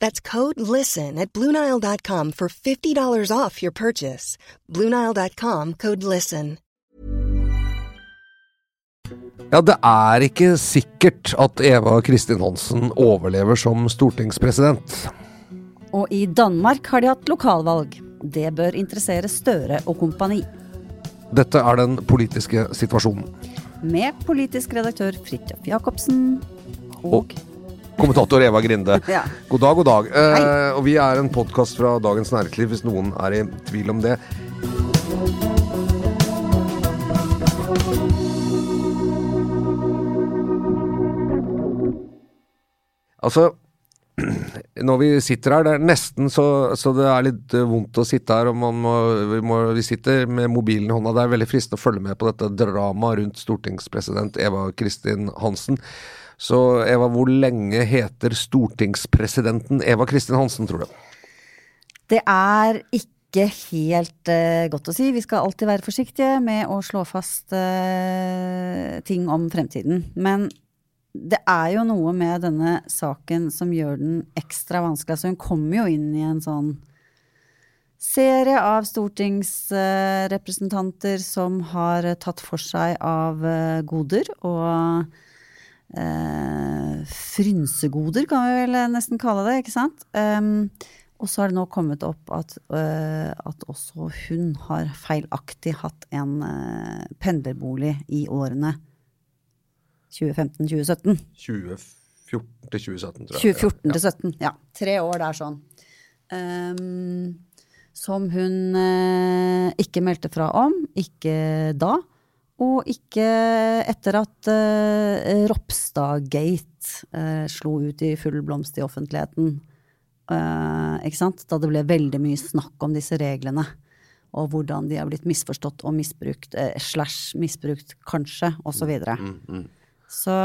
That's code LISTEN at Bluenile.com for $50 off your purchase. Bluenile.com code LISTEN. Ja, det er ikke sikkert at Eva Kristin Hansen overlever som stortingspresident. Og i Danmark har de hatt lokalvalg. Det bør interessere Støre og kompani. Dette er den politiske situasjonen. Med politisk redaktør Fridtjof Jacobsen og, Kommentator Eva Grinde. Ja. God dag, god dag. Eh, og vi er en podkast fra Dagens Næringsliv, hvis noen er i tvil om det. Altså når vi sitter her, det er nesten så, så det er litt eh, vondt å sitte her. og man må, vi, må, vi sitter med mobilen i hånda. Det er veldig fristende å følge med på dette dramaet rundt stortingspresident Eva Kristin Hansen. Så Eva, hvor lenge heter stortingspresidenten Eva Kristin Hansen, tror du? Det er ikke helt uh, godt å si. Vi skal alltid være forsiktige med å slå fast uh, ting om fremtiden. Men det er jo noe med denne saken som gjør den ekstra vanskelig. Altså hun kommer jo inn i en sånn serie av stortingsrepresentanter som har tatt for seg av eh, goder og eh, frynsegoder, kan vi vel nesten kalle det, ikke sant? Um, og så har det nå kommet opp at, uh, at også hun har feilaktig hatt en uh, pendlerbolig i årene 2015-2017. 2014 til 2017, tror jeg. 2014 til 2017, ja. Tre år der sånn. Um, som hun uh, ikke meldte fra om, ikke da. Og ikke etter at uh, Ropstad-gate uh, slo ut i full blomst i offentligheten. Uh, ikke sant? Da det ble veldig mye snakk om disse reglene. Og hvordan de har blitt misforstått og misbrukt, uh, slash misbrukt, kanskje, osv. Så, Mm, så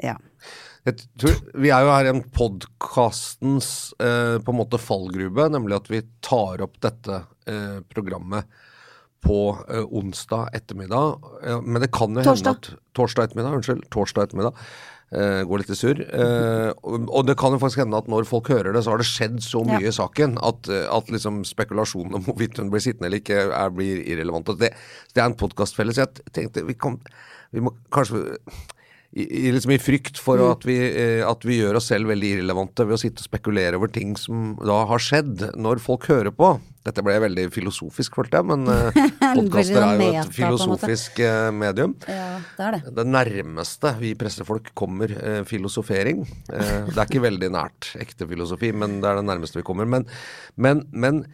ja. Tror, vi er jo her i en podkastens på en måte fallgruve, nemlig at vi tar opp dette programmet på eh, onsdag ettermiddag. Men det kan jo Torsdag. hende at Torsdag ettermiddag, unnskyld. Torsdag ettermiddag. Uh, går litt i surr. Uh, og, det kan jo faktisk hende at når folk hører det, så har det skjedd så mye Ja. i saken at, at liksom spekulasjonen om hvorvidt hun blir sittende eller ikke, er, blir irrelevant. Det, det er en podkastfelle, så jeg tenkte vi kan Vi må kanskje i, i, liksom i frykt for Mm. at, vi, eh, at vi gjør oss selv veldig irrelevante ved å sitte og spekulere over ting som da har skjedd, når folk hører på. Dette ble veldig filosofisk, følte jeg, men eh, podkaster er jo et filosofisk eh, medium. ja, det er det. Det nærmeste vi pressefolk kommer eh, filosofering. Eh, det er ikke veldig nært ekte filosofi, men det er det nærmeste vi kommer. Men, men, men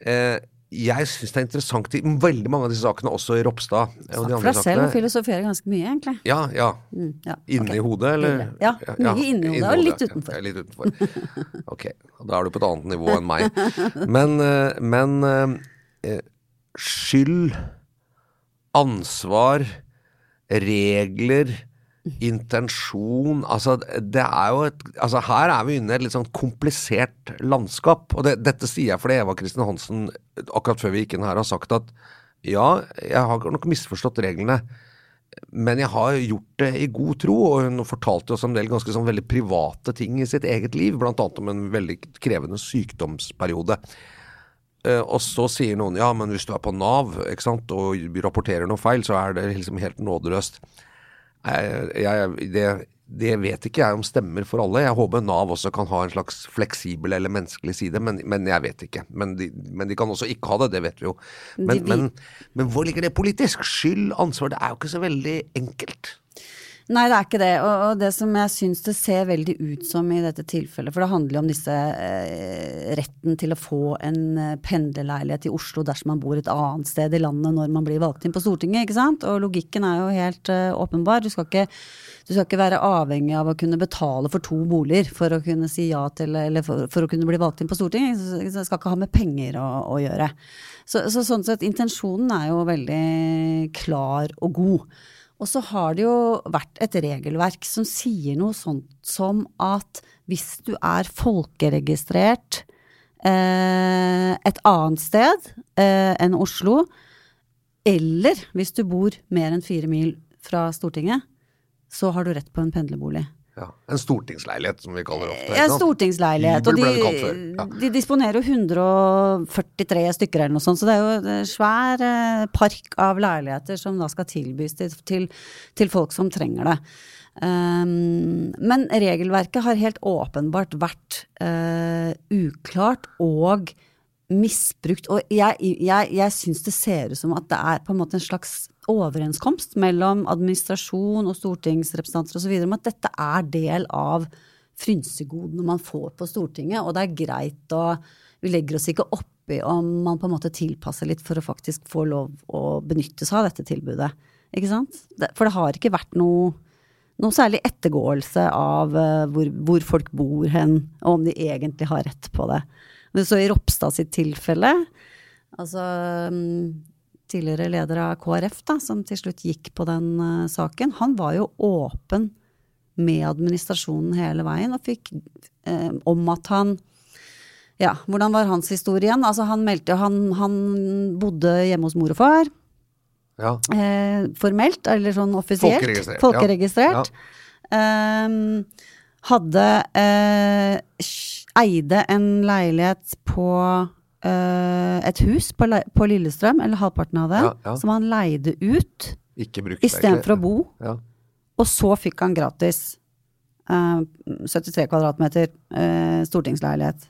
eh, jeg syns det er interessant i veldig mange av disse sakene, også i Ropstad. og Snakk for deg selv filosoferer og filosofere ganske mye, egentlig. Ja, ja. Mm, ja, Inni okay. hodet, eller? Ja, mye inni hodet, og litt utenfor. Ja, litt utenfor. Ok, da er du på et annet nivå enn meg. Men, eh, men eh, skyld, ansvar, regler, intensjon Altså, det er jo et Altså, her er vi inne i et litt sånn komplisert landskap. Og det, dette sier jeg fordi Eva Kristin Hansen akkurat før vi gikk inn her har sagt at ja, jeg har nok misforstått reglene. Men jeg har gjort det i god tro, og hun fortalte oss en del ganske sånn veldig private ting i sitt eget liv, annet om en veldig krevende sykdomsperiode. Eh, og så sier noen ja, men hvis du er på Nav sant, og rapporterer noe feil, så er det liksom helt nådeløst. Jeg, det, det vet ikke jeg om stemmer for alle. Jeg håper Nav også kan ha en slags fleksibel eller menneskelig side, men, men jeg vet ikke. Men de, men de kan også ikke ha det, det vet vi jo. Men, De- de- men, men hvor ligger det politisk? Skyld, ansvar, det er jo ikke så veldig enkelt. Nei, det er ikke det. Og, og det som jeg syns det ser veldig ut som i dette tilfellet, for det handler jo om disse eh, retten til å få en eh, pendlerleilighet i Oslo dersom man bor et annet sted i landet når man blir valgt inn på Stortinget, ikke sant. Og logikken er jo helt eh, åpenbar. Du skal, ikke, du skal ikke være avhengig av å kunne betale for to boliger for å kunne si ja til, eller for, for å kunne bli valgt inn på Stortinget. Det skal ikke ha med penger å, å gjøre. Så, så sånn sett, intensjonen er jo veldig klar og god. Og så har det jo vært et regelverk som sier noe sånt som at hvis du er folkeregistrert eh, et annet sted eh, enn Oslo, eller hvis du bor mer enn fire mil fra Stortinget, så har du rett på en pendlerbolig. Ja, En stortingsleilighet, som vi kaller det ofte. En stortingsleilighet. Og de. Ja. de disponerer jo 143 stykker eller noe sånt, så det er jo en svær eh, park av leiligheter som da skal tilbys til, til, til folk som trenger det. Um, men regelverket har helt åpenbart vært uh, uklart og misbrukt. Og jeg, jeg, jeg syns det ser ut som at det er på en måte en slags overenskomst mellom administrasjon og stortingsrepresentanter osv. om at dette er del av frynsegodene man får på Stortinget, og det er greit å Vi legger oss ikke oppi om man på en måte tilpasser litt for å faktisk få lov å benytte seg av dette tilbudet. Ikke sant? For det har ikke vært noe noe særlig ettergåelse av eh, hvor, hvor folk bor hen, og om de egentlig har rett på det. Men så i Ropstad sitt tilfelle, altså tidligere leder av KrF, da, som til slutt gikk på den uh, saken, han var jo åpen med administrasjonen hele veien og fikk uh, om at han ja, hvordan var hans historie igjen? Altså, han meldte jo han, han bodde hjemme hos mor og far. Ja. Uh, formelt, eller sånn offisielt. Folkeregistrert, ja. Folkeregistrert. Ehm, hadde Eide en leilighet på eh, et hus på, på Lillestrøm, eller halvparten av det, Ja, ja. som han leide ut istedenfor å bo. Ja. Og så fikk han gratis uh, 73 kvadratmeter uh, stortingsleilighet.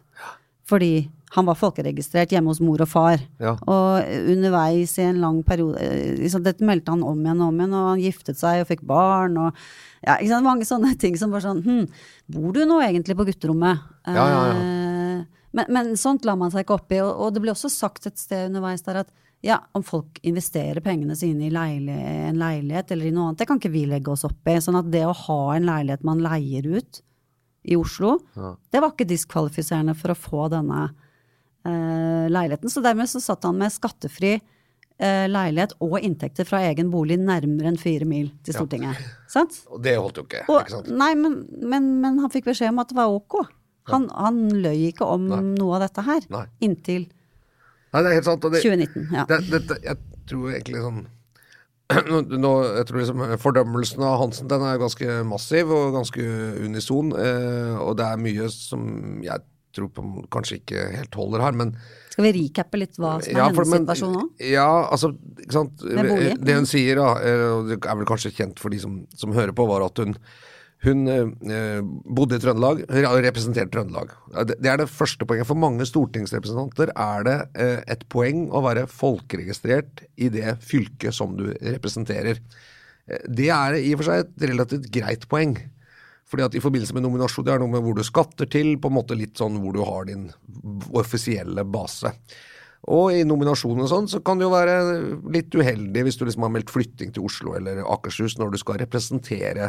Fordi han var folkeregistrert hjemme hos mor og far. Ja. Og underveis i en lang periode eh, liksom, Dette meldte han om igjen og om igjen, og han giftet seg og fikk barn. og ja? Mange sånne ting som bare sånn hm, Bor du nå egentlig på gutterommet? Ja, ja, ja. Men, men sånt la man seg ikke opp i. Og, og det ble også sagt et sted underveis der at ja, om folk investerer pengene sine i leili en leilighet eller i noe annet, det kan ikke vi legge oss opp i. Sånn at det å ha en leilighet man leier ut i Oslo, Ja. det var ikke diskvalifiserende for å få denne eh, leiligheten. Så dermed så satt han med skattefri eh, leilighet og inntekter fra egen bolig nærmere enn fire mil til Stortinget. Sant? Og det holdt jo ikke. Og, ikke sant? nei, men, men, men han fikk beskjed om at det var ok. Han, han løy ikke om Nei. noe av dette her. Nei. Inntil Nei, det er helt sant. Det, 2019. Ja. det, det, jeg tror egentlig sånn nå, jeg tror liksom Fordømmelsen av Hansen den er ganske massiv og ganske unison. Eh, og det er mye som jeg tror på kanskje ikke helt holder her. Men Skal vi recappe litt hva som er Ja, for- hennes situasjon nå? Ja, altså, ikke sant. Det hun sier, da, eh, og det er vel kanskje kjent for de som, som hører på, var at hun hun eh, bodde i Trøndelag, re- representerte Trøndelag. Det det er det første poenget. For mange stortingsrepresentanter er det eh, et poeng å være folkeregistrert i det fylket som du representerer. Eh, Det er i og for seg et relativt greit poeng. Fordi at i forbindelse med nominasjon, det er noe med hvor du skatter til, på en måte litt sånn hvor du har din offisielle base. Og i nominasjonen og sånn, så kan det jo være litt uheldig hvis du liksom har meldt flytting til Oslo eller Akershus når du skal representere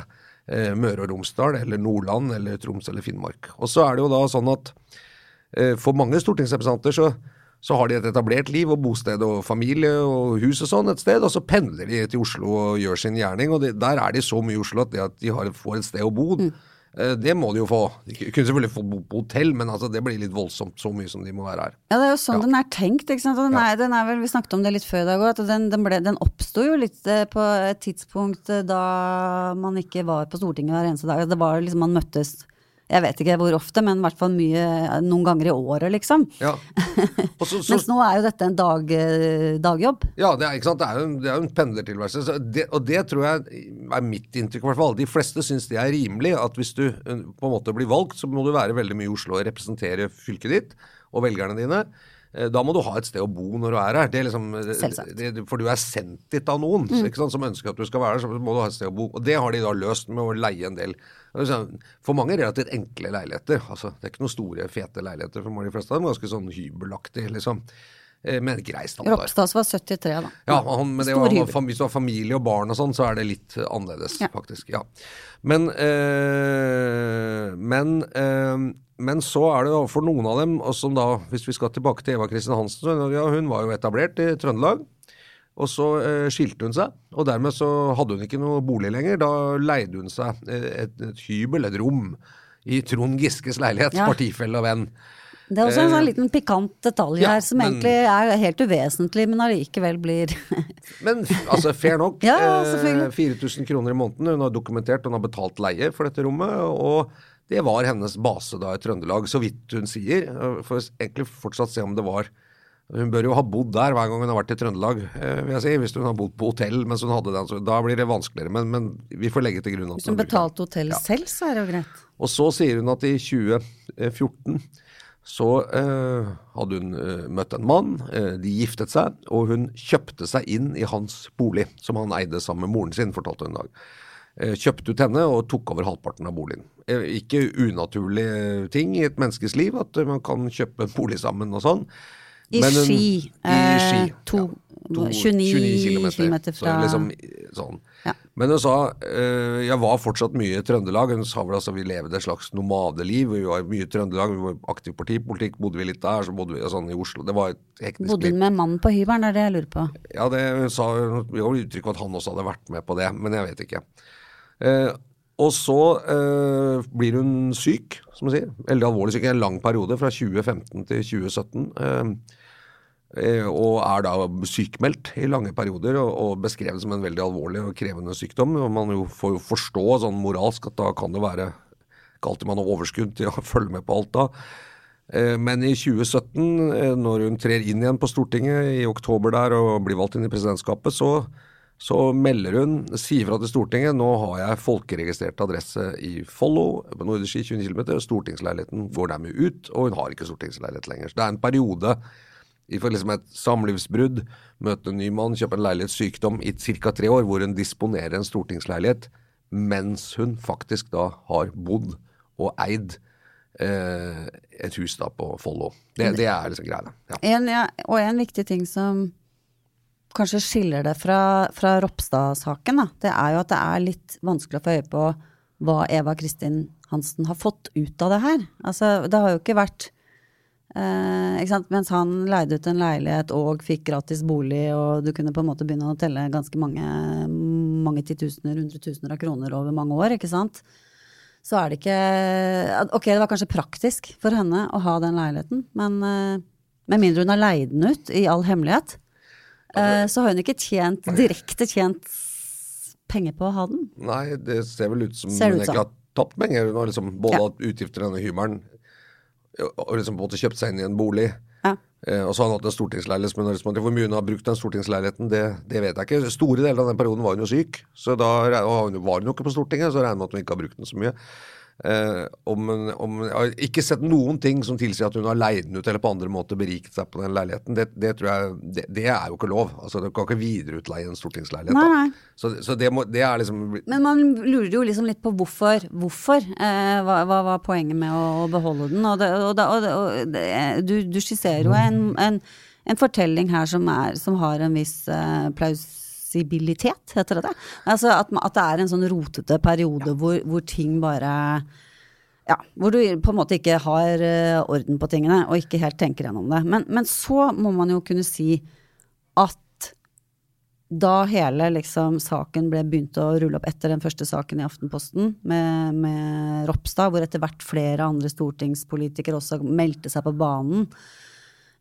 eh, Møre og Romsdal eller Nordland eller Troms eller Finnmark. Og så er det jo da sånn at eh, for mange stortingsrepresentanter så, så har de et etablert liv og bosted og familie og hus og sånn et sted, og så pendler de til Oslo og gjør sin gjerning. Og de, der er de så mye i Oslo at det at de har, får et sted å bo, eh, det må de jo få. De kunne selvfølgelig få bo på hotell, men altså, det blir litt voldsomt så mye som de må være her. Ja, det er jo sånn Ja. den er tenkt. ikke sant? Den er, den er vel, Vi snakket om det litt før i dag òg, at den, den, ble- den oppsto jo litt eh, på et tidspunkt eh, da man ikke var på Stortinget hver eneste dag. Det var liksom man møttes jeg vet ikke hvor ofte, men i hvert fall mye, noen ganger i året, liksom. Ja. Og så, så, Mens nå er jo dette en dag, eh, dagjobb. Ja, det er, ikke sant? Det er jo en, det er jo en pendlertilværelse. Så det, og det tror jeg er mitt inntrykk. i hvert fall. De fleste syns det er rimelig at hvis du eh, på en måte blir valgt, så må du være veldig mye i Oslo og representere fylket ditt og velgerne dine. eh, da må du ha et sted å bo når du er her. Det er liksom, det, for du er sendt dit av noen sant, som ønsker at du skal være her. Så må du ha et sted å bo. Og det har de da løst med å leie en del. Altså, For mange relativt enkle leiligheter. altså Det er ikke noen store, fete leiligheter for mange de fleste av dem. Ganske sånn hybelaktig, liksom. Eh, Med grei standard. Ropstads var 73, da. Ja, han, men var, han, hvis du har familie og barn og sånn, så er det litt annerledes, Ja. faktisk. Ja. Men, øh, men, øh, men så er det for noen av dem, og som da, hvis vi skal tilbake til Eva Kristin Hansen, så ja, hun var jo etablert i Trøndelag. Og så eh, skilte hun seg, og dermed så hadde hun ikke noe bolig lenger. Da leide hun seg eh, et, et hybel, et rom, i Trond Giskes leilighet, Ja. partifelle og venn. Det er også en Eh, sånn liten pikant detalj ja, her, som men- egentlig er helt uvesentlig, men allikevel blir Men altså, fair nok. Ja, Eh, 4000 kroner i måneden. Hun har dokumentert, hun har betalt leie for dette rommet. Og det var hennes base da i Trøndelag, så vidt hun sier. For egentlig fortsatt se om det var Hun bør jo ha bodd der hver gang hun har vært i Trøndelag, eh, vil jeg si. Hvis hun har bodd på hotell mens hun hadde den, så da blir det vanskeligere. Men, men vi får legge til grunn at Hvis hun betalte hotellet ja. selv, så er det jo greit. Og så sier hun at i 2014 så eh, hadde hun eh, møtt en mann, eh, de giftet seg, og hun kjøpte seg inn i hans bolig, som han eide sammen med moren sin, fortalte hun en dag. Eh, kjøpte ut henne og tok over halvparten av boligen. Eh, ikke unaturlig ting i et menneskes liv at man kan kjøpe bolig sammen og sånn. I Men Ski, I eh, Ski. to- 29 kilometer fra- Så liksom, sånn. Ja. Men hun sa eh, jeg var fortsatt mye i Trøndelag. Hun sa vel altså vi levde et slags nomadeliv. Vi var mye i Trøndelag, vi var aktiv partipolitikk. Bodde vi litt der, så bodde vi sånn i Oslo. Det var et hektisk Bodde hun med mannen på hybelen, er det jeg lurer på. Ja, det hun sa Vi har uttrykk for at han også hadde vært med på det, men jeg vet ikke. Eh, og så eh, blir hun syk, som man sier. Veldig alvorlig syk i en lang periode, fra 2015 til 2017. Eh, eh, og er da sykmeldt i lange perioder og, beskrevet som en veldig alvorlig og krevende sykdom. Og man jo får jo forstå sånn moralsk at da kan det være ikke alltid man har overskudd til å følge med på alt da. Eh, Men i 2017, eh, når hun trer inn igjen på Stortinget i oktober der og blir valgt inn i presidentskapet, så, så melder hun, sier fra til Stortinget nå har jeg folkeregistrert adresse i Follo, på Nordre Ski 20 km, stortingsleiligheten går dermed ut, og hun har ikke stortingsleilighet lenger. Så det er en periode i får liksom et samlivsbrudd, møte en ny mann, kjøpe en leilighetssykdom i ca. tre år, hvor hun disponerer en stortingsleilighet, mens hun faktisk da har bodd og eid eh, et hus da på Follo. Det, det er liksom greia. Ja. En, ja, og en viktig ting som kanskje skiller det fra, fra Ropstad-saken, det er jo at det er litt vanskelig å få øye på hva Eva Kristin Hansen har fått ut av det her. Altså, det har jo ikke vært eh, ikke? Mens han leide ut en leilighet og fikk gratis bolig, og du kunne på en måte begynne å telle ganske mange, mange titusener, hundretusener av kroner over mange år, ikke sant. Så er det ikke Ok, det var kanskje praktisk for henne å ha den leiligheten, men eh, med mindre hun har leid den ut i all hemmelighet, eh, så har hun ikke tjent, direkte tjent penger på å ha den. Nei, det ser vel ut som hun egentlig har tapt penger. Hun har liksom både Ja. utgifter til denne hybelen og liksom på en måte kjøpt seg inn i en bolig. Ja. Eh, og så har han hatt en stortingsleilighet. Men liksom, hvor mye hun har brukt den stortingsleiligheten, det, det vet jeg ikke. Store deler av den perioden var hun jo syk, så da og var hun jo ikke på Stortinget, så jeg regner med at hun ikke har brukt den så mye. Eh, om, om, jeg har ikke sett noen ting som tilsier at hun har leid den ut eller på andre måter beriket seg på den leiligheten. Det, det tror jeg, det, det er jo ikke lov. Altså, Du kan ikke videreutleie en stortingsleilighet. Nei, nei. Så, så det, må, det er liksom Men man lurer jo liksom litt på hvorfor. Hvorfor? Eh, hva, hva var poenget med å, å beholde den? Og, og, og, og du, du skisserer jo en, en, en fortelling her som, er, som har en viss eh, plausibilitet, heter det det? Altså at, at det er en sånn rotete periode hvor, hvor ting bare ja, hvor du på en måte ikke har eh, orden på tingene, og ikke helt tenker gjennom det. Men, men så må man jo kunne si at da hele liksom, saken ble begynt å rulle opp etter den første saken i Aftenposten med, med Ropstad, hvor etter hvert flere andre stortingspolitikere også meldte seg på banen.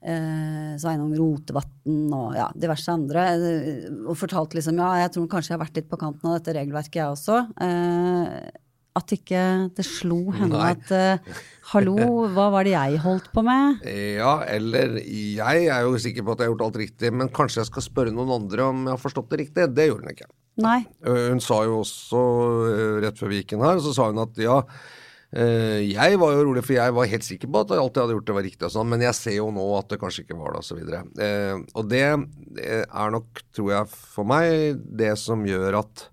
Eh, Sveinung Rotevatn og ja, diverse andre. eh, Og fortalte liksom ja, jeg tror kanskje jeg har vært litt på kanten av dette regelverket, jeg også. Eh, at ikke det slo henne Nei. at eh, hallo, hva var det jeg holdt på med? Ja, eller jeg er jo sikker på at jeg har gjort alt riktig, men kanskje jeg skal spørre noen andre om jeg har forstått det riktig. Det gjorde hun ikke. Nei. Hun sa jo også rett før vi gikk inn her, så sa hun at ja, Eh, jeg var jo rolig, for jeg var helt sikker på at alt jeg hadde gjort, det var riktig, og sånn, men jeg ser jo nå at det kanskje ikke var det, osv. Uh, og det er nok, tror jeg, for meg det som gjør at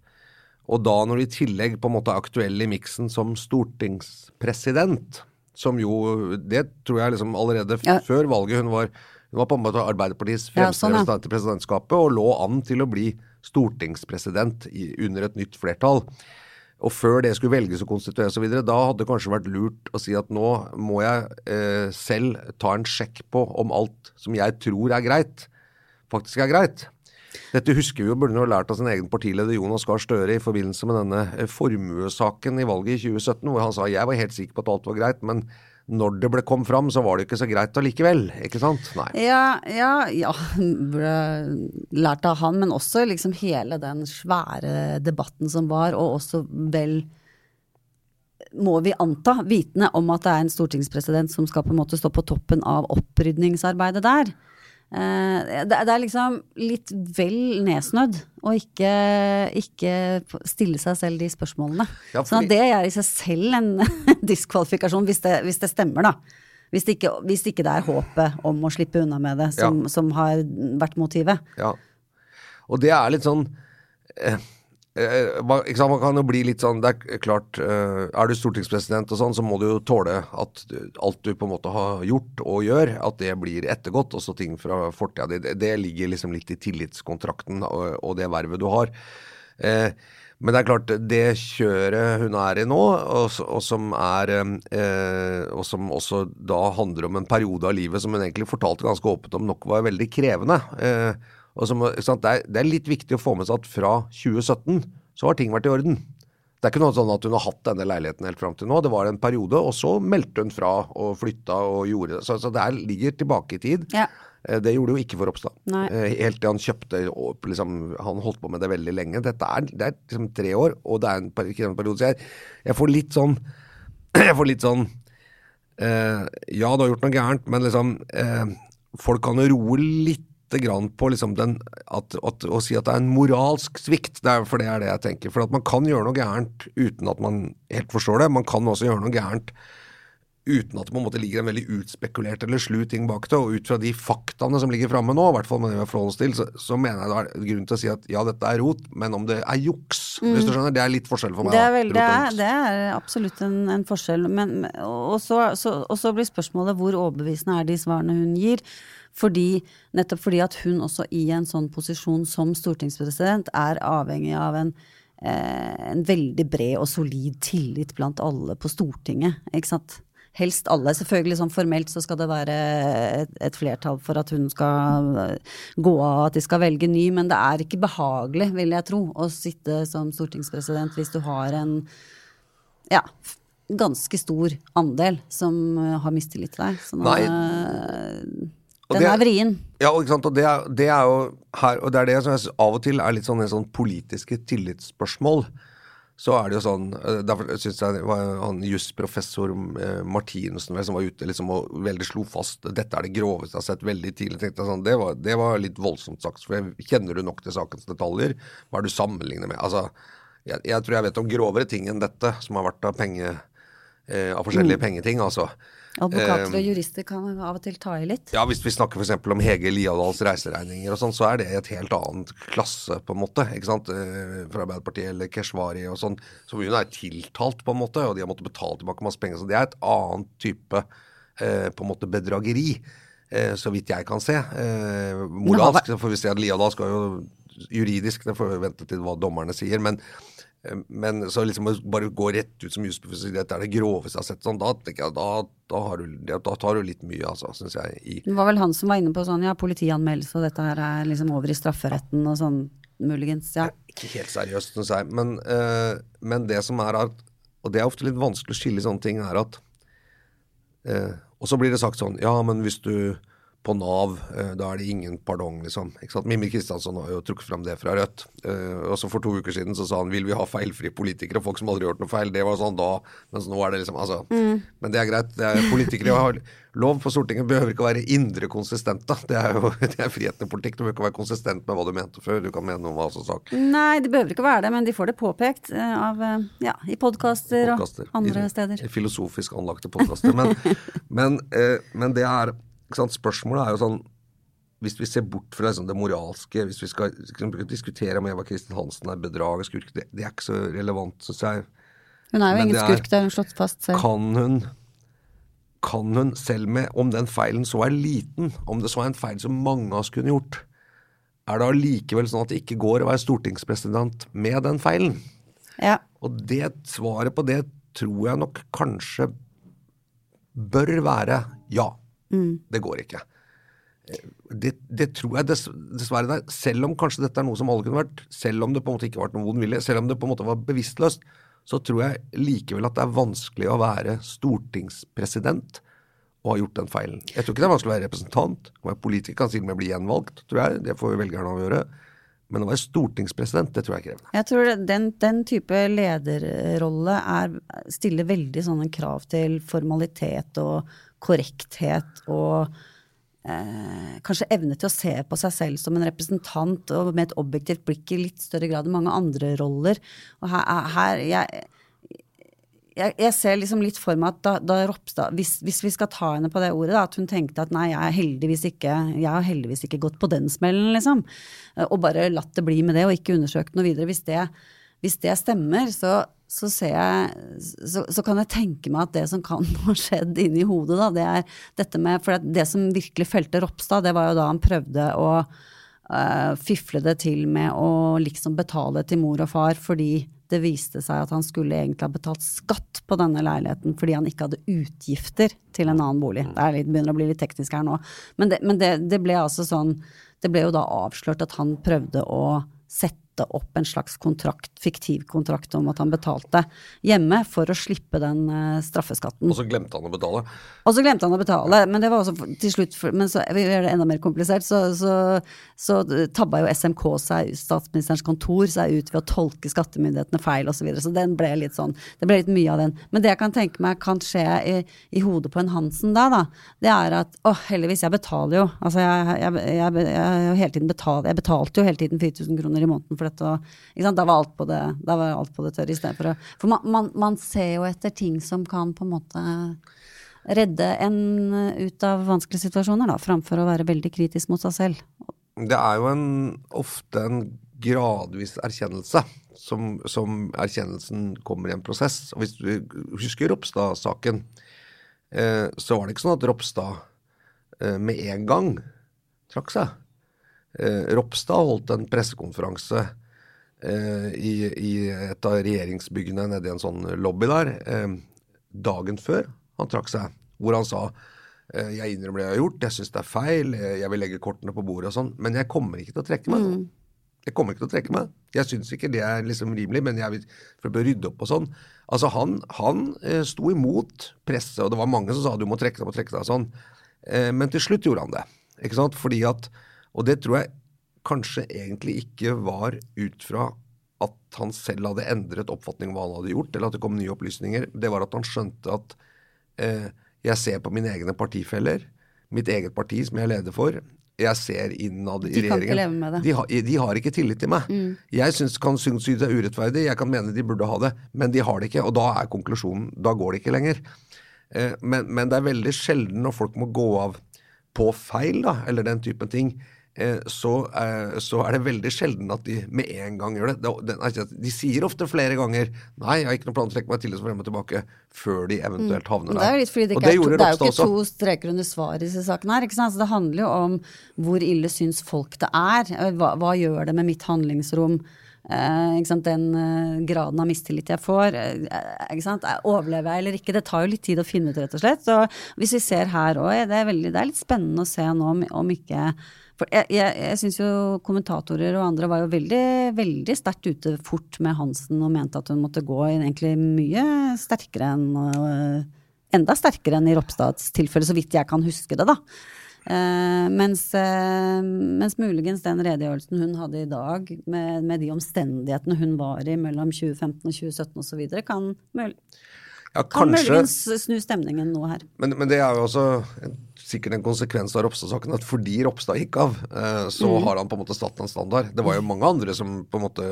Og da når du i tillegg på en måte er aktuell i miksen som stortingspresident, som jo Det tror jeg liksom allerede ja. før valget hun var hun var på en måte Arbeiderpartiets fremste ja, sånn, ja. til presidentskapet og lå an til å bli stortingspresident i, under et nytt flertall. Og før det skulle velges og konstitueres osv., da hadde det kanskje vært lurt å si at nå må jeg eh, selv ta en sjekk på om alt som jeg tror er greit, faktisk er greit. Dette husker vi jo, burde ha lært av sin egen partileder Jonas Gahr Støre i forbindelse med denne eh, formuesaken i valget i 2017, hvor han sa jeg var helt sikker på at alt var greit, men når det ble kom fram, så var det ikke så greit allikevel, ikke sant? Nei. Ja, ja, ja, ble lært av han, men også liksom hele den svære debatten som var, og også vel må vi anta, vitende om at det er en stortingspresident som skal på en måte stå på toppen av opprydningsarbeidet der. Eh, det, er liksom litt vel nedsnødd å ikke, ikke, stille seg selv de spørsmålene. Ja, fordi... Så det er i seg selv en diskvalifikasjon, hvis det, hvis det stemmer, da. Hvis det, ikke, hvis ikke, det er håpet om å slippe unna med det som, ja. som har vært motivet. Ja. Og det er litt sånn eh, Eh, man, man, kan jo bli litt sånn Det er klart, eh, er du stortingspresident og sånn, så må du jo tåle at alt du på en måte har gjort og gjør, at det blir ettergått. Også ting fra fortida det, det, ligger liksom litt i tillitskontrakten og, og det vervet du har. Eh, men det er klart, det kjøret hun er i nå, og, og, som er eh, Og som også da handler om en periode av livet som hun egentlig fortalte ganske åpent om nok var veldig krevende. Eh, som, det, er, det, er, litt viktig å få med seg at fra 2017 så har ting vært i orden. Det er ikke noe sånn at hun har hatt denne leiligheten helt fram til nå. Det var en periode, og så meldte hun fra og flytta og gjorde det. Så, så det ligger tilbake i tid. Ja. Eh, det gjorde hun ikke for Ropstad. Eh, helt til han kjøpte opp, liksom, Han holdt på med det veldig lenge. Dette er, det er liksom tre år, og det er en periode. Så jeg, jeg får litt sånn Jeg får litt sånn eh, Ja, du har gjort noe gærent, men liksom eh, Folk kan jo roe litt grann på liksom den, at, at, å si at det er en moralsk svikt, det er, for det er det jeg tenker. For at man kan gjøre noe gærent uten at man helt forstår det. Man kan også gjøre noe gærent uten at det på en måte ligger en veldig utspekulert eller slu ting bak det. Og ut fra de faktaene som ligger framme nå, i hvert fall med det vi har forholdt oss til, så, så, mener jeg det er grunn til å si at ja, dette er rot, men om det er juks, mm. hvis du skjønner, det er litt forskjell for meg. Det er, vel, det er, det er absolutt en, en forskjell. Men, og, så, så, og så blir spørsmålet hvor overbevisende er de svarene hun gir. Fordi, nettopp fordi at hun også i en sånn posisjon som stortingspresident er avhengig av en, eh, en veldig bred og solid tillit blant alle på Stortinget. ikke sant? Helst alle. Selvfølgelig sånn formelt så skal det være et, et, flertall for at hun skal eh, gå av, at de skal velge ny, men det er ikke behagelig, vil jeg tro, å sitte som stortingspresident hvis du har en ja, ganske stor andel som eh, har mistillit til deg. Sånn, Nei. Den er vrien. Ja, sant? og det er, det er, jo her, og det er det som jeg av og til er litt sånn, sånn politiske tillitsspørsmål. Så er det jo sånn eh, Derfor syns jeg han jusprofessor eh, Martinussen som var ute liksom, og veldig slo fast dette er det groveste jeg har sett veldig tidlig. tenkte jeg sånn, det var, det var litt voldsomt sagt. for jeg, Kjenner du nok til sakens detaljer? Hva er du sammenligner med? Altså, jeg, jeg, tror jeg vet om grovere ting enn dette, som har vært av, penge, eh, av forskjellige mm. pengeting. altså. Advokater og jurister kan av og til ta i litt. Ja, hvis vi snakker f.eks. om Hege Liadals reiseregninger og sånn, så er det et helt annet klasse, på en måte. ikke sant? Eh, fra Arbeiderpartiet eller Keshvari og sånn. Så hun er tiltalt, på en måte, og de har måttet betale tilbake masse penger. Så det er et annet type eh, på en måte bedrageri, eh, så vidt jeg kan se. Moralsk, så får vi se Liadal skal jo juridisk, det får vi vente til hva dommerne sier. men men så liksom bare gå rett ut som jusprofessor det dette er det groveste jeg har sett, sånn, da, jeg, da, da, du, da, tar du litt mye, altså, syns jeg. I. Det var vel han som var inne på sånn ja, politianmeldelse og dette her er liksom over i strafferetten og sånn, muligens. Ja. Ikke helt seriøst, syns jeg. Men, uh, men, det som er at Og det er ofte litt vanskelig å skille sånne ting, er at uh, Og så blir det sagt sånn Ja, men hvis du på Nav. Eh, da er det ingen pardong, liksom. Mimmi Kristiansson har jo trukket fram det fra Rødt. Eh, og så For to uker siden så sa han vil vi ha feilfrie politikere, folk som aldri har gjort noe feil. Det var sånn da, mens nå er det liksom altså. Mm. Men det er greit. Det er politikere har lov på Stortinget behøver ikke å være indre konsistente. Det er jo det er friheten i politikk. Du behøver ikke være konsistent med hva du mente før. Du kan mene noe om hva som sak. Nei, det behøver ikke være det, men de får det påpekt uh, av, ja, i podkaster og andre steder. I filosofisk anlagte podkaster. Men, men, men, det er Spørsmålet er jo sånn hvis vi ser bort fra liksom, det moralske, hvis vi skal liksom, diskutere om Eva Kristin Hansen er bedrager, skurk, det, det, er ikke så relevant, syns jeg. Hun er jo ingen skurk, det har hun slått fast selv. Kan hun, kan hun, selv med om den feilen så er liten, om det så er en feil som mange av oss kunne gjort, er det allikevel sånn at det ikke går å være stortingspresident med den feilen? Ja. Og det svaret på det tror jeg nok kanskje bør være ja. Mm. Det går ikke. Det, det, tror jeg dess, dessverre der. Selv om kanskje dette er noe som alle kunne vært, selv om det på en måte ikke var noen vond vilje, selv om det på en måte var bevisstløst, så tror jeg likevel at det er vanskelig å være stortingspresident og ha gjort den feilen. Jeg tror ikke det er vanskelig å være representant. Å være politiker kan til og med bli gjenvalgt, tror jeg. Det får velgerne avgjøre. Men å være stortingspresident, det tror jeg er krevende. Jeg tror den, den type lederrolle er, stiller veldig sånne krav til formalitet og korrekthet og eh, kanskje evne til å se på seg selv som en representant og med et objektivt blikk i litt større grad enn mange andre roller. Og her, her jeg, jeg, jeg, ser liksom litt for meg at da, da Ropstad hvis, hvis, vi skal ta henne på det ordet, da, at hun tenkte at nei, jeg, er heldigvis ikke, jeg har heldigvis ikke gått på den smellen, liksom. Og bare latt det bli med det og ikke undersøkt noe videre. Hvis det, hvis det stemmer, så så, jeg, så, så, kan jeg tenke meg at det som kan ha skjedd inni hodet, da, det er dette med For det som virkelig felte Ropstad, det var jo da han prøvde å uh, fifle det til med å liksom betale til mor og far fordi det viste seg at han skulle egentlig ha betalt skatt på denne leiligheten fordi han ikke hadde utgifter til en annen bolig. Det litt, begynner å bli litt teknisk her nå. Men, det, men det, det ble altså sånn Det ble jo da avslørt at han prøvde å sette opp en slags kontrakt, fiktiv kontrakt om at han betalte hjemme for å slippe den uh, straffeskatten. Og så glemte han å betale? Og så glemte han å betale, men det var også til slutt Men så gjør det enda mer komplisert, så, så, så tabba jo SMK seg, statsministerens kontor, seg ut ved å tolke skattemyndighetene feil osv. Så, videre. så den ble litt sånn Det ble litt mye av den. Men det jeg kan tenke meg kan skje i, i hodet på en Hansen da, da, det er at å, heldigvis, jeg betaler jo. Altså jeg, jeg, jeg, jeg, hele tiden betal, jeg betalte jo hele tiden 4000 kroner i måneden for dette. Og, da var alt på det, alt på det tørre istedenfor å For man, man, man, ser jo etter ting som kan på en måte redde en ut av vanskelige situasjoner, da, framfor å være veldig kritisk mot seg selv. Det er jo en, ofte en gradvis erkjennelse, som, som, erkjennelsen kommer i en prosess. Og hvis du husker Ropstad-saken, eh, så var det ikke sånn at Ropstad eh, med en gang trakk seg. Eh, Ropstad holdt en pressekonferanse eh, i, i, et av regjeringsbyggene nede i en sånn lobby der eh, dagen før han trakk seg, hvor han sa eh, jeg innrømmer det jeg har gjort, jeg syns det er feil, eh, jeg vil legge kortene på bordet og sånn, men jeg kommer ikke til å trekke meg. Mm. Jeg kommer ikke til å trekke meg. Jeg syns ikke det er liksom rimelig, men jeg vil, for å rydde opp og sånn. Altså, han, han eh, sto imot presset, og det var mange som sa du må trekke deg, må trekke deg og sånn. Eh, men til slutt gjorde han det. Ikke sant? Fordi at og det tror jeg kanskje egentlig ikke var ut fra at han selv hadde endret oppfatning om hva han hadde gjort, eller at det kom nye opplysninger. Det var at han skjønte at eh, jeg ser på mine egne partifeller, mitt eget parti som jeg er leder for. Jeg ser innad i regjeringen. De kan ikke leve med det. De, har, de har ikke tillit til meg. Mm. Jeg synes, kan synes det er urettferdig, jeg kan mene de burde ha det, men de har det ikke. Og da er konklusjonen Da går det ikke lenger. Eh, men, men, det er veldig sjelden når folk må gå av på feil, da, eller den typen ting så, eh, så, er det veldig sjelden at de med en gang gjør det. De sier ofte flere ganger 'nei, jeg har ikke noen plan å trekke meg til og frem og tilbake' før de eventuelt mm. havner der. Det er, litt fordi det, det, to, det er jo ikke to streker under svaret i disse sakene her. ikke? Så det handler jo om hvor ille syns folk det er. Eh, hva, hva gjør det med mitt handlingsrom? Eh, Den eh, graden av mistillit jeg får. Eh, Overlever jeg eller ikke? Det tar jo litt tid å finne ut, rett og slett. Så hvis vi ser her òg, det, det, er litt spennende å se nå om, om ikke for jeg, jeg, jeg syns jo kommentatorer og andre var jo veldig, veldig sterkt ute fort med Hansen og mente at hun måtte gå egentlig mye sterkere enn Enda sterkere enn i Ropstads tilfelle, så vidt jeg kan huske det, da. Eh, mens, eh, mens muligens den redegjørelsen hun hadde i dag, med, med de omstendighetene hun var i mellom 2015 og 2017 osv., kan, mul Ja, kan muligens snu stemningen noe her. men, men det er jo også en, sikkert en konsekvens av Ropstad-saken at fordi Ropstad gikk av, så så har han på en måte satt en standard. Det var jo mange andre som på en måte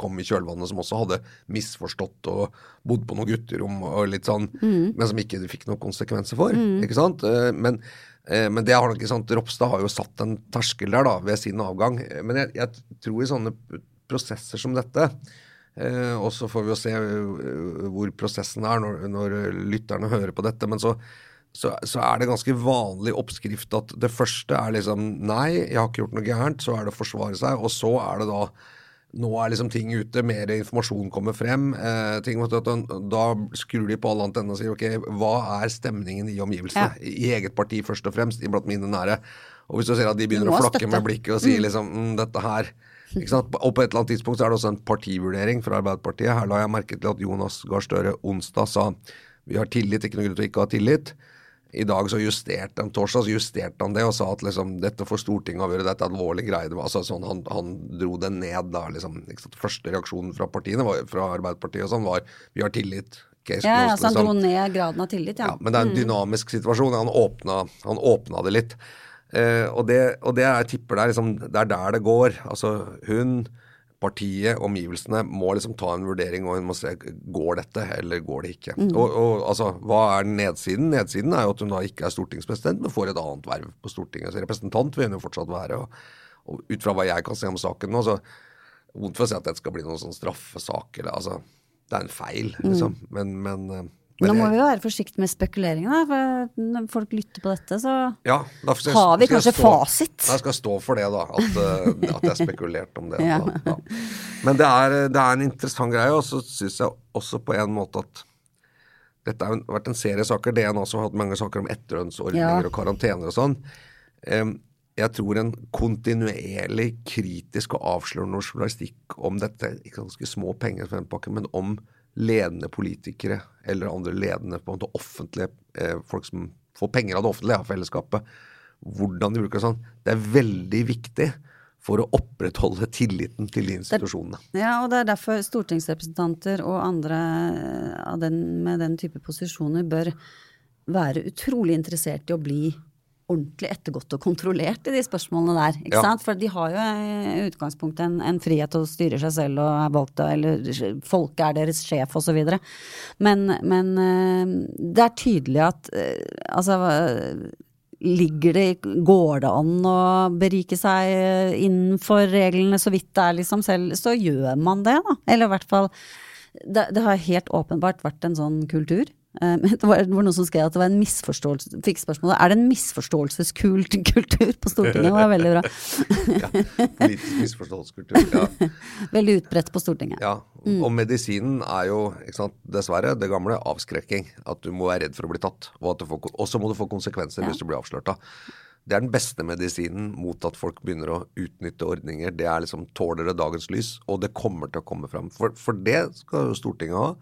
kom i kjølvannet som også hadde misforstått og bodd på noen gutterom og litt sånn, men som ikke fikk noen konsekvenser for. ikke sant? Eh, Men, eh, men det har nok ikke sant, Ropstad har jo satt en terskel der da, ved sin avgang. Eh, Men jeg, jeg tror i sånne prosesser som dette Eh, og så får vi jo se eh, hvor prosessen er når, når lytterne hører på dette. Men så, så, så er det ganske vanlig oppskrift at det første er liksom nei, jeg har ikke gjort noe gærent. Så er det å forsvare seg, og så er det da nå er liksom ting ute, mer informasjon kommer frem. Eh, ting, da- skrur de på alle antennene og sier ok, hva er stemningen i omgivelsene? I eget parti først og fremst, iblant mine nære. Og hvis du ser at de begynner å flakke støtte. med blikket og sier liksom mm, dette her? Og på et eller annet tidspunkt så er det også en partivurdering fra Arbeiderpartiet. Her la jeg merke til at Jonas Gahr Støre onsdag sa vi har tillit, ikke noe grunn til å ikke ha tillit. I dag så justerte han torsdag så justerte han det og sa at liksom, dette får Stortinget avgjøre, dette er alvorlig greie. Det var Altså, sånn, han, han dro det ned da. liksom? Første reaksjonen fra partiene, var, fra Arbeiderpartiet og sånn, var vi har tillit. Case Ja, closed, altså han liksom. dro ned graden av tillit, ja. Ja, men det er en dynamisk situasjon. Han åpna, han åpna det litt. Eh, og, det, og det er, jeg tipper det er, liksom, det er der det går. Altså hun, partiet, omgivelsene må liksom ta en vurdering og hun må se går dette eller går det ikke. Og, og altså, hva er nedsiden? Nedsiden er jo at hun da ikke er stortingspresident, men får et annet verv på Stortinget. Så representant vil hun jo fortsatt være. Og, og ut fra hva jeg kan se om saken nå, så vondt for å si at dette skal bli noen sånn straffesak. Eller, altså, det er en feil, liksom. Men, men, eh, men Nå må vi jo være forsiktige med spekuleringen, for når folk lytter på dette, så Ja, da jeg- Har vi kanskje stå- fasit? Jeg skal stå for det, da. At, eh, at jeg spekulerte om det. Ja. Da, ja. Men det er, det er en interessant greie, og så syns jeg også på en måte at dette har vært en serie saker. DNA også har hatt mange saker om etterlønnsordninger Ja. og karantener og sånn. Um, jeg tror en kontinuerlig kritisk og avslørende journalistikk om dette, ikke ganske små penger for en pakke, men om ledende politikere eller andre ledende på en måte offentlige eh, folk som får penger av det offentlige, av fellesskapet, hvordan de bruker det sånn, det er veldig viktig for å opprettholde tilliten til de institusjonene. Ja, og det er derfor stortingsrepresentanter og andre eh, av den, med den type posisjoner bør være utrolig interessert i å bli ordentlig ettergått og kontrollert i de spørsmålene der. ikke Ja. sant? For de har jo i utgangspunktet en, en frihet til å styre seg selv og er valgt av Eller folket er deres sjef videre. Men, men eh, det er tydelig at eh, altså eh, Ligger det, Går det an å berike seg eh, innenfor reglene så vidt det er, liksom selv, så gjør man det, da. Eller i hvert fall Det, det har helt åpenbart vært en sånn kultur. Eh, Det var, det var noen som skrev at det var en misforståelse Fikk spørsmålet er det en misforståelseskult kultur på Stortinget. Det var veldig bra. Ja, politisk misforståelseskultur. Ja. Veldig utbredt på Stortinget. Ja, og medisinen er jo sant, dessverre det gamle avskrekking. At du må være redd for å bli tatt. Og så må du få konsekvenser hvis du blir avslørt. da. Det er den beste medisinen mot at folk begynner å utnytte ordninger. Det er liksom tåler det dagens lys, og det kommer til å komme fram. For, for det skal jo Stortinget ha.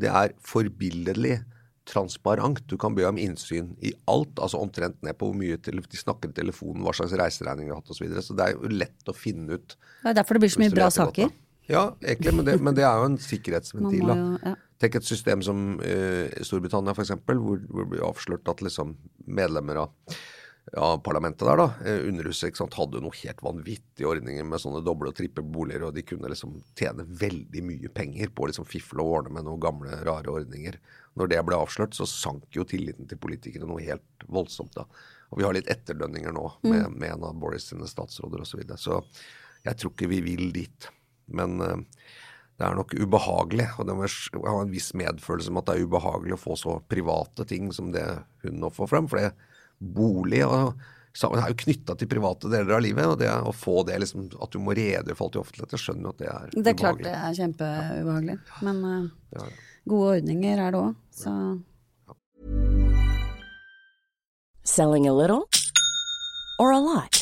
Det er forbilledlig transparent. Du kan be om innsyn i alt, altså omtrent ned på hvor mye de snakker i telefonen, hva slags reiseregning de har hatt osv. Så, videre. så det er jo lett å finne ut Det er derfor det blir så mye bra saker. godt. Ja, egentlig, men det, men det er jo en sikkerhetsventil. jo, ja. Tenk et system som uh, Storbritannia, f.eks., hvor, hvor det blir avslørt at liksom medlemmer av ja, parlamentet der, da, eh, Underhuset, ikke sant, hadde noe helt vanvittige ordninger med sånne doble og trippe boliger, og de kunne liksom tjene veldig mye penger på å liksom fifle og ordne med noen gamle, rare ordninger. Når det ble avslørt, så sank jo tilliten til politikere noe helt voldsomt. da. Og vi har litt etterdønninger nå med, med en av Boris sine statsråder osv. Så, videre. så jeg tror ikke vi vil dit. Men eh, det er nok ubehagelig, og det må ha en viss medfølelse med at det er ubehagelig å få så private ting som det hun nå får frem. For det bolig og sammen er jo knytta til private deler av livet. Og det å få det liksom, at du må redegjøre for alt i offentlighet, skjønner jo at det er ubehagelig. Det er klart det er kjempeubehagelig. Men uh, Ja, ja. gode ordninger er det òg, så Selling a little or a lot?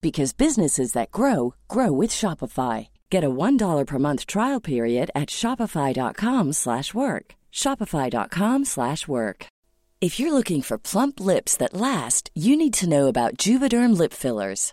because businesses that grow grow with Shopify. Get a $1 per month trial period at shopify.com/work. shopify.com/work. If you're looking for plump lips that last, you need to know about Juvederm lip fillers.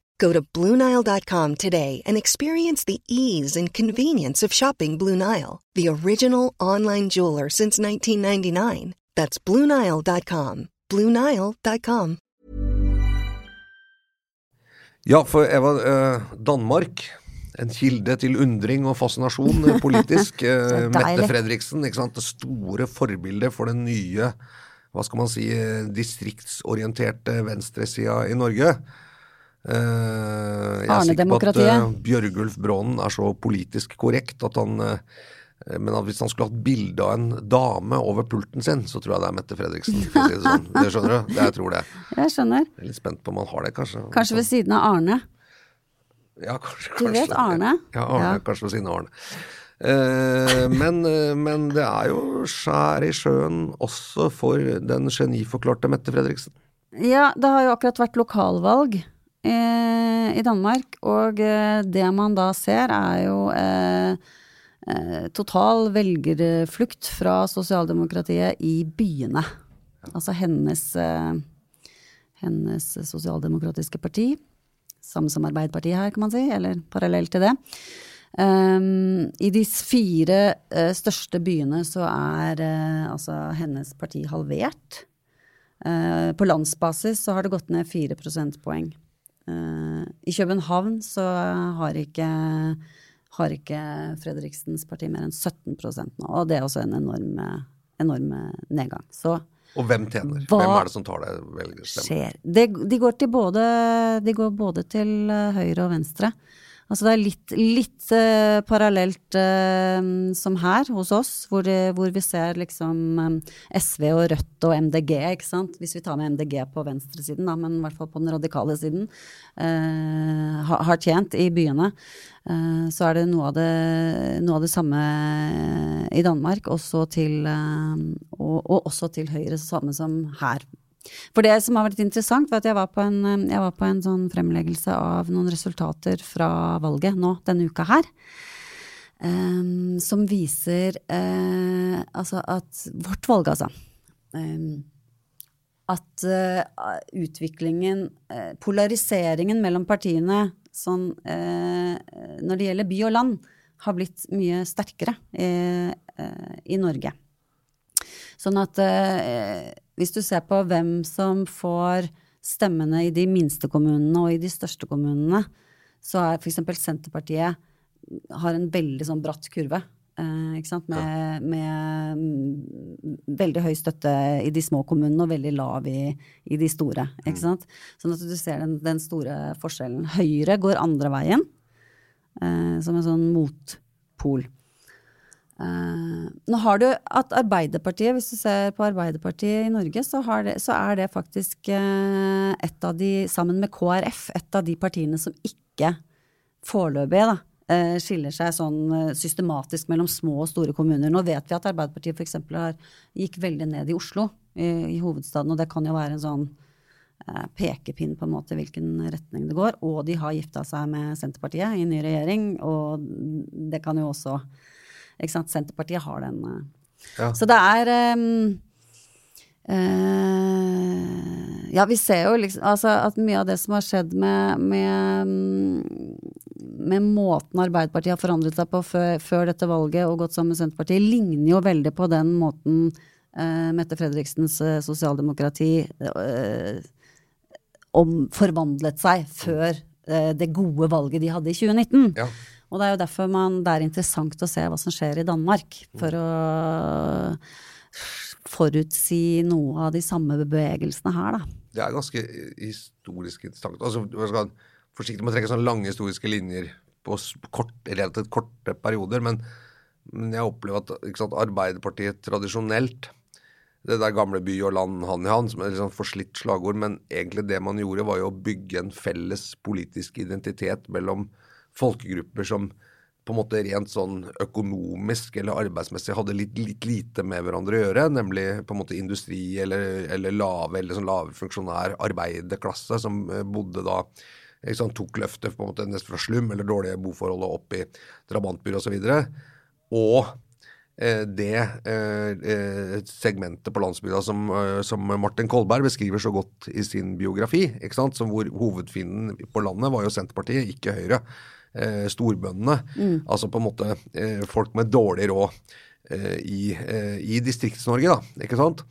Go to BlueNile.com today and experience the ease and convenience of shopping Blue Nile, the original online jeweler since 1999. That's BlueNile.com. BlueNile.com. Ja, for Eva, eh, Danmark. En kilde til undring og fascinasjon eh, politisk. Eh, Mette. Fredriksen, ikke sant? det store forbildet for den nye hva skal man si, eh, distriktsorienterte venstresida i Norge. Eh, jeg er sikker på at eh, Bjørgulf Brånen er så politisk korrekt at han eh, men at hvis han skulle hatt bilde av en dame over pulten sin, så tror jeg det er Mette Fredriksen. For å si det sånn. Det skjønner du? Det jeg tror det. Jeg skjønner. Jeg er litt spent på om han har det, kanskje. Kanskje ved siden av Arne. Ja, kanskje, Du vet. Arne? Ja, Arne, Ja. kanskje ved siden av Arne. Eh, men, men det er jo skjær i sjøen også for den geniforklarte Mette Fredriksen. Ja, det har jo akkurat vært lokalvalg i Danmark, og eh, det man da ser er jo eh, eh, total velgerflukt fra sosialdemokratiet i byene. Altså hennes, eh, hennes sosialdemokratiske parti, samme som Arbeiderpartiet her, kan man si, eller parallelt til det. Um, I de fire uh, største byene så er uh, altså hennes parti halvert. Uh, på landsbasis så har det gått ned fire prosentpoeng. Eh, I København så har ikke, har ikke Fredriksens parti mer enn 17 nå, og det er også en enorm, enorm nedgang. Så Og hvem tjener? Hva Hvem er det som tar det velgerstemmen? skjer? De, går både, de går både til høyre og venstre. Altså det er litt, litt uh, parallelt uh, som her hos oss, hvor, det, hvor vi ser liksom um, SV og Rødt og MDG, ikke sant. Hvis vi tar med MDG på venstresiden, da, men i hvert fall på den radikale siden, uh, har, har tjent i byene. Eh, så er det noe av det, noe av det samme i Danmark, også til, eh, og, og også til høyre, samme som her. For det som har vært interessant, var at jeg var på en, eh, var på en sånn fremleggelse av noen resultater fra valget nå denne uka her. Um, som viser uh, altså at Vårt valg, altså. Um, at uh, utviklingen, uh, polariseringen mellom partiene sånn, når det gjelder by og land, har blitt mye sterkere i Norge. Sånn at hvis du ser på hvem som får stemmene i de minste kommunene og i de største kommunene, så er f.eks. Senterpartiet har en veldig sånn bratt kurve. Eh, ikke sant? Med, med veldig høy støtte i de små kommunene og veldig lav i, i de store. Ikke Mm. sant? Sånn at du ser den, den store forskjellen. Høyre går andre veien, eh, som en sånn motpol. Eh, nå har du at Arbeiderpartiet, hvis du ser på Arbeiderpartiet i Norge, så, det, så er det faktisk eh, et av de, sammen med KrF, et av de partiene som ikke foreløpig da, eh, skiller seg sånn systematisk mellom små og store kommuner. Nå vet vi at Arbeiderpartiet f.eks. gikk veldig ned i Oslo, i, i hovedstaden, og det kan jo være en sånn pekepinn på en måte hvilken retning det går. Og de har gifta seg med Senterpartiet i ny regjering, og det kan jo også? Senterpartiet har den. eh. Ja. Så det er um, uh, Ja, vi ser jo liksom altså, at mye av det som har skjedd med, med, med måten Arbeiderpartiet har forandret seg på før, før dette valget og gått sammen med Senterpartiet, ligner jo veldig på den måten uh, Mette Fredriksens uh, sosialdemokrati om, forvandlet seg før det gode valget de hadde i 2019. Ja. Og det er jo derfor man, det er interessant å se hva som skjer i Danmark, for å forutsi noe av de samme bevegelsene her, da. Det er ganske historisk interessant. Altså, man skal forsiktig med å trekke sånne lange historiske linjer på kort, relativt korte perioder, men, men jeg opplever at sant, Arbeiderpartiet tradisjonelt det der gamle by og land hand i hand, som er et sånn forslitt slagord, men egentlig det man gjorde, var jo å bygge en felles politisk identitet mellom folkegrupper som på en måte rent sånn økonomisk eller arbeidsmessig hadde litt, litt lite med hverandre å gjøre, nemlig på en måte industri eller, eller lave eller sånn lave funksjonær arbeiderklasse som eh, bodde da sant, tok løftet på en måte nesten fra slum eller dårlige boforhold og opp i drabantbyer osv. Og, så og eh, det eh, segmentet på landsbygda som, som Martin Kolberg beskriver så godt i sin biografi? Som hvor hovedfienden på landet var jo Senterpartiet, ikke Høyre. Eh, storbøndene. Altså på en måte eh, folk med dårlig råd eh, i, eh, i Distrikts-Norge, da. Ikke sant?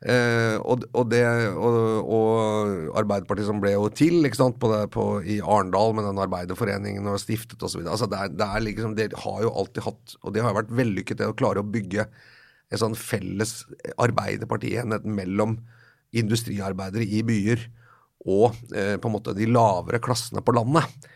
Eh, og, og, det, og, og Arbeiderpartiet som ble jo til ikke sant, på det, på, i Arendal med den arbeiderforeningen og stiftet osv. Altså det, er- det, er liksom, det har jo alltid hatt, og det har vært vellykket, det å klare å bygge en sånn felles arbeiderpartienhet mellom industriarbeidere i byer og eh, på en måte de lavere klassene på landet.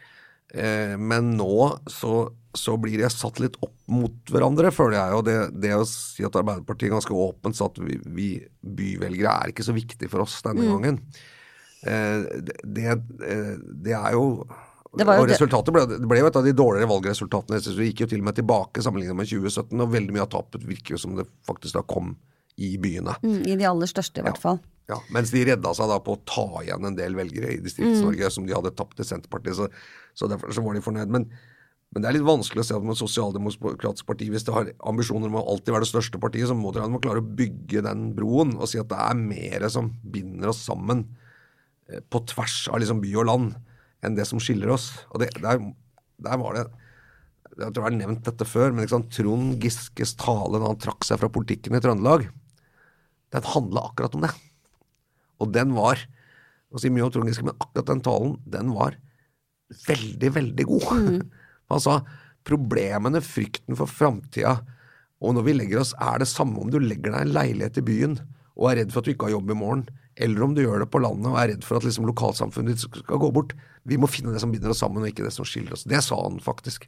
Eh, men nå så, så blir jeg satt litt opp mot hverandre, føler jeg. Og det, det å si at Arbeiderpartiet ganske åpent sa at vi, vi byvelgere er ikke så viktig for oss denne gangen, eh, det, det, eh, det er jo Det jo og resultatet ble, det ble jo et av de dårligere valgresultatene. Jeg synes Vi gikk jo til og med tilbake sammenlignet med 2017, og veldig mye av tapet virker jo som det faktisk da kom i byene. Mm, I de aller største, i hvert fall. Ja, mens de redda seg da på å ta igjen en del velgere i Distrikts-Norge som de hadde tapt til Senterpartiet. Så, så derfor så var de fornøyd. Men, men det er litt vanskelig å se at et sosialdemokratisk parti, hvis det har ambisjoner om å alltid være det største partiet, så må de må klare å bygge den broen og si at det er mer som binder oss sammen eh, på tvers av liksom by og land enn det som skiller oss. Og det, der, der var det Jeg tror jeg har nevnt dette før, men Trond Giskes tale da han trakk seg fra politikken i Trøndelag, den handla akkurat om det. Og den var å si mye om trondgiske, men akkurat den talen, den var veldig, veldig god. Han sa problemene, frykten for framtida, og når vi legger oss, er det samme om du legger deg i en leilighet i byen og er redd for at du ikke har jobb i morgen, eller om du gjør det på landet og er redd for at liksom, lokalsamfunnet ditt skal gå bort. Vi må finne det som binder oss sammen, og ikke det som skiller oss. Det sa han faktisk.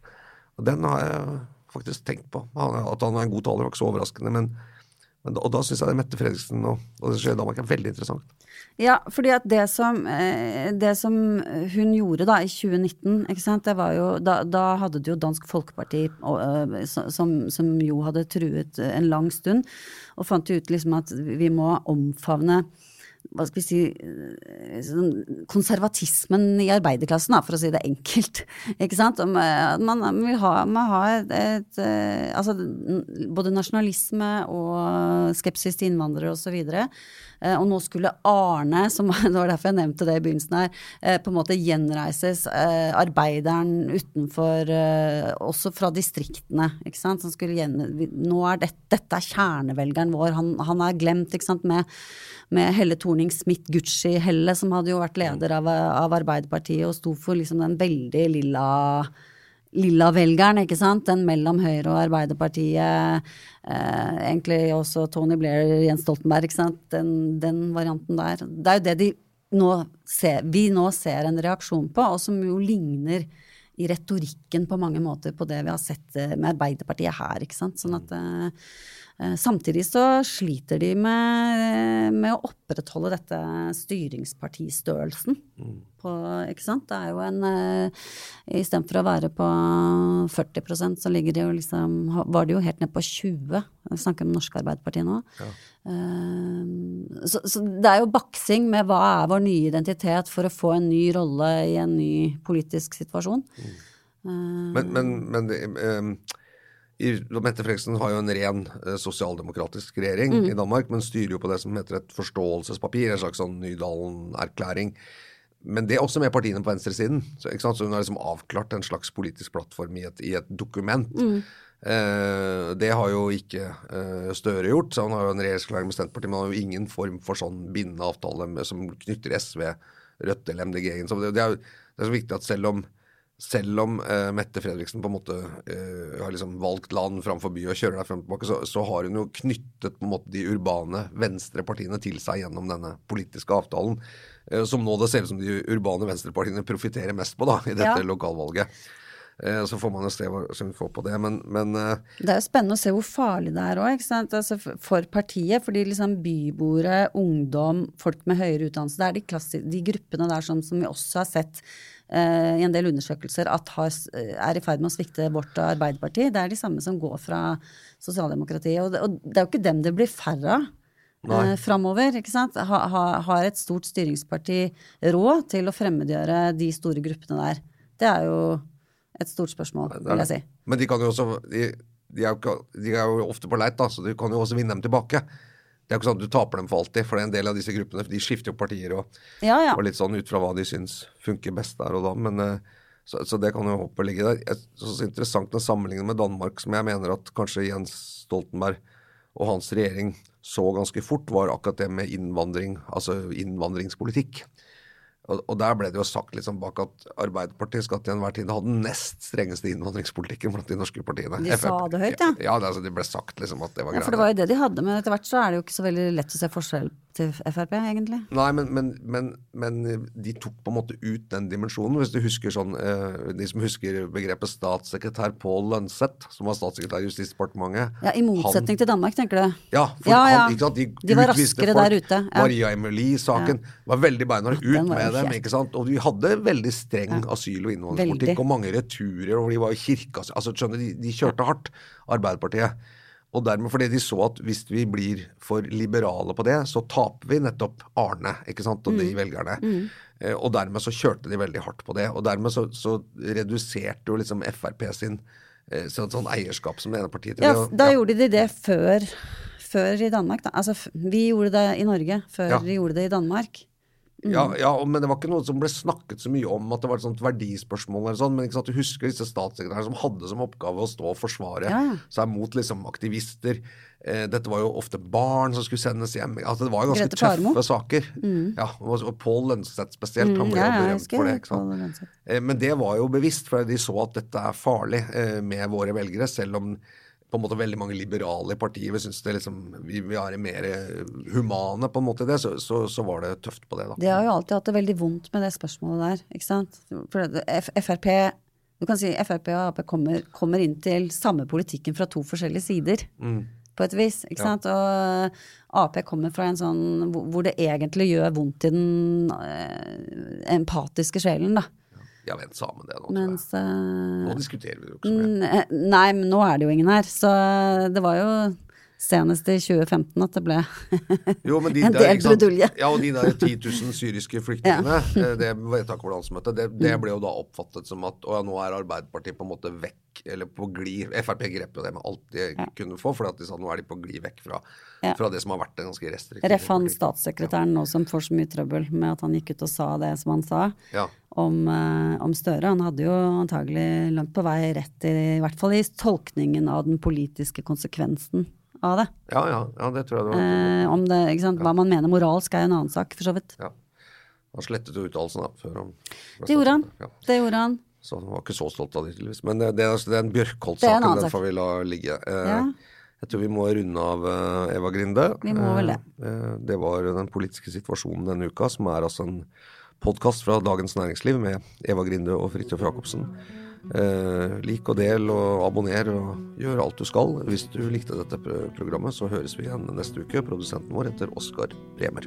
Og den har jeg faktisk tenkt på. At han er en god taler, var ikke så overraskende. men men, og da syns jeg det Mette Fredriksen og, og det som skjer i Danmark er veldig interessant. Ja, fordi at det som, eh, det som hun gjorde da i 2019, ikke sant, det var jo Da, da hadde du jo Dansk Folkeparti eh, som, som jo hadde truet en lang stund, og fant ut liksom at vi må omfavne hva skal vi si eh, sånn konservatismen i arbeiderklassen, da, for å si det enkelt. Ikke sant? Eh, man, man vil ha, man ha et, et eh, Altså både nasjonalisme og skepsis til innvandrere osv. Eh, Og nå skulle Arne, som det var derfor jeg nevnte det i begynnelsen her, på en måte gjenreises. Arbeideren utenfor, også fra distriktene. ikke sant? Som skulle gjen, nå er dette, dette er kjernevelgeren vår. Han, han er glemt ikke sant? med med Helle Thorning-Smith, Gucci-Helle, som hadde jo vært leder av, av Arbeiderpartiet og sto for liksom den veldig lilla lilla-velgeren, ikke sant. Den mellom Høyre og Arbeiderpartiet. Eh, egentlig også Tony Blair, Jens Stoltenberg, ikke sant. Den, den varianten der. Det er jo det de nå ser, vi nå ser en reaksjon på, og som jo ligner i retorikken på mange måter på det vi har sett eh, med Arbeiderpartiet her. ikke sant? Sånn at eh, eh, Samtidig så sliter de med, med å opprettholde dette styringspartistørrelsen. Mm. På, ikke sant? Det er jo en uh, Istedenfor å være på 40% så ligger det jo liksom Var det jo helt ned på 20. Vi snakker om Norske Arbeiderparti nå. Eh, så, så det er jo baksing med hva er vår nye identitet for å få en ny rolle i en ny politisk situasjon. Mm. Men, men, men um i, Mette Fredriksen har jo en ren eh, sosialdemokratisk regjering Mm. i Danmark, men styrer jo på det som heter et forståelsespapir, en slags sånn Nydalen-erklæring. Men det er også med partiene på venstresiden. Så, ikke sant? så hun har liksom avklart en slags politisk plattform i et, i et dokument. Mm. Eh, det har jo ikke eh, Støre gjort, så han har jo en regjeringserklæring med Senterpartiet, men han har jo ingen form for sånn bindende avtale med, som knytter SV, Rødt eller MDG inn. Så det, det, er, det er så viktig at selv om selv om eh, Mette Fredriksen på en måte eh, har liksom valgt land framfor by og kjører der frem og tilbake, så, så har hun jo knyttet på en måte de urbane venstrepartiene til seg gjennom denne politiske avtalen. eh, som nå det ser ut som de urbane venstrepartiene profitterer mest på da, i dette Ja. lokalvalget. Eh, så får man jo se hva som vi får på det. Men, men eh, Det er jo spennende å se hvor farlig det er òg, altså for partiet. Fordi liksom byboere, ungdom, folk med høyere utdannelse, det er de, klassi- de gruppene der som, som vi også har sett i en del undersøkelser at har, er i ferd med å svikte vårt Arbeiderparti. Det er de samme som går fra sosialdemokratiet. Og det, og det er jo ikke dem det blir færre av. Nei. Eh, framover, ikke sant? Ha, ha, har et stort styringsparti råd til å fremmedgjøre de store gruppene der? Det er jo et stort spørsmål, vil jeg si. Men de kan jo også de, de, er jo, de er jo ofte på leit, da, så du kan jo også vinne dem tilbake. Det er jo ikke sånn at du taper dem for alltid, for en del av disse gruppene de skifter jo partier og, Ja, ja. og litt sånn ut fra hva de syns funker best der og da. Men, eh, så, så det kan jo håpe ligge der. Jeg synes det er interessant å sammenligne med Danmark, som jeg mener at kanskje Jens Stoltenberg og hans regjering så ganske fort, var akkurat det med innvandring, altså innvandringspolitikk. Og, og der ble det jo sagt liksom bak at Arbeiderpartiet skal til enhver tid ha den nest strengeste innvandringspolitikken blant de norske partiene. De sa det høyt, ja. Ja, det, altså, de ble sagt liksom at det var Ja, for det var jo det de hadde, men etter hvert så er det jo ikke så veldig lett å se forskjell til Frp, egentlig. Nei, men, men, men, men de tok på en måte ut den dimensjonen. Hvis du husker sånn, eh, De som husker begrepet statssekretær Pål Lønseth, som var statssekretær i Justisdepartementet. Ja, I motsetning til Danmark, tenker du? Ja, for Ja, ja. Han, ikke sant? De, De var raskere folk. der ute, ja. Maria Emilie-saken var veldig beinhard ut med dem. ikke sant? Og de hadde veldig streng asyl- og innvandringspolitikk, og mange returer, og de var i kirka altså, skjønner, de, de kjørte hardt, Arbeiderpartiet. Og dermed fordi de så at hvis vi blir for liberale på det, så taper vi nettopp Arne ikke sant, og Mm. de velgerne. Mm. og dermed så kjørte de veldig hardt på det. Og dermed så, så reduserte jo liksom Frp sin eh, sånn, sånn eierskap som det ene partiet Ja, det. f- da ja. gjorde de det før, før i Danmark, da. Altså, vi gjorde det i Norge før Ja. de gjorde det i Danmark. Ja, Mm. ja, men det var ikke noe som ble snakket så mye om at det var et sånt verdispørsmål eller sånn, men ikke sant, du husker disse statssekretærene som hadde som oppgave å stå og forsvare Ja, seg mot liksom aktivister. Eh, dette var jo ofte barn som skulle sendes hjem. Altså, det var jo ganske Grete tøffe saker. Ja, og, og Pål Lønseth spesielt, han ble Mm, berømt for det. det, ikke sant? Eh, Men det var jo bevisst, for de så at dette er farlig eh, med våre velgere, selv om på en måte veldig mange liberale i partiet vi synes det liksom, vi, vi er mer humane på en måte i det, så, så, så var det tøft på det. da. De har jo alltid hatt det veldig vondt med det spørsmålet der, ikke sant. For Frp du kan si Frp og Ap kommer, kommer inn til samme politikken fra to forskjellige sider. På et vis. ikke Ja. sant? Og Ap kommer fra en sånn hvor hvor det egentlig gjør vondt i den eh, empatiske sjelen, da. De har vent sammen det nå, tror jeg. Eh, Nå diskuterer vi det jo ikke så mye. Eh, Nei, men nå er det jo ingen her. Så det var jo senest i 2015 at det ble Jo, men de en del brudulje. Ja, og de der 10 000 syriske flyktningene, ja. det vedtaket på landsmøtet, det, Mm. det ble jo da oppfattet som at å ja, nå er Arbeiderpartiet på en måte vekk, eller på glid Frp grep jo det med alt de kunne få, for at de sa nå er de på glid vekk fra, Ja. fra det som har vært en ganske restriktiv Ref han statssekretæren nå som får så mye trøbbel med at han gikk ut og sa det som han sa Ja. om, eh, om Støre. Han hadde jo antagelig langt på vei rett i, i hvert fall i tolkningen av den politiske konsekvensen av det. Ja, ja, ja, det tror jeg det var. Eh, om det, ikke sant? Hva man mener moralsk er jo en annen sak, for så vidt. Ja. Han slettet jo uttalelsen da, før han Det gjorde han. Ja. Det gjorde han. Så han var ikke så stolt av det, tydeligvis. Men det, det, det er en Det er en Bjørkholt-saken, den får vi la ligge. Eh, Ja. Jeg tror vi må runde av eh, Eva Grinde. Vi må vel det. Eh, eh, det var den politiske situasjonen denne uka, som er altså en podkast fra Dagens Næringsliv med Eva Grinde og Fridtjof Jacobsen. Eh, lik og del og abonner og gjør alt du skal. Hvis du likte dette programmet, så høres vi igjen neste uke. Produsenten vår heter Oskar Bremer.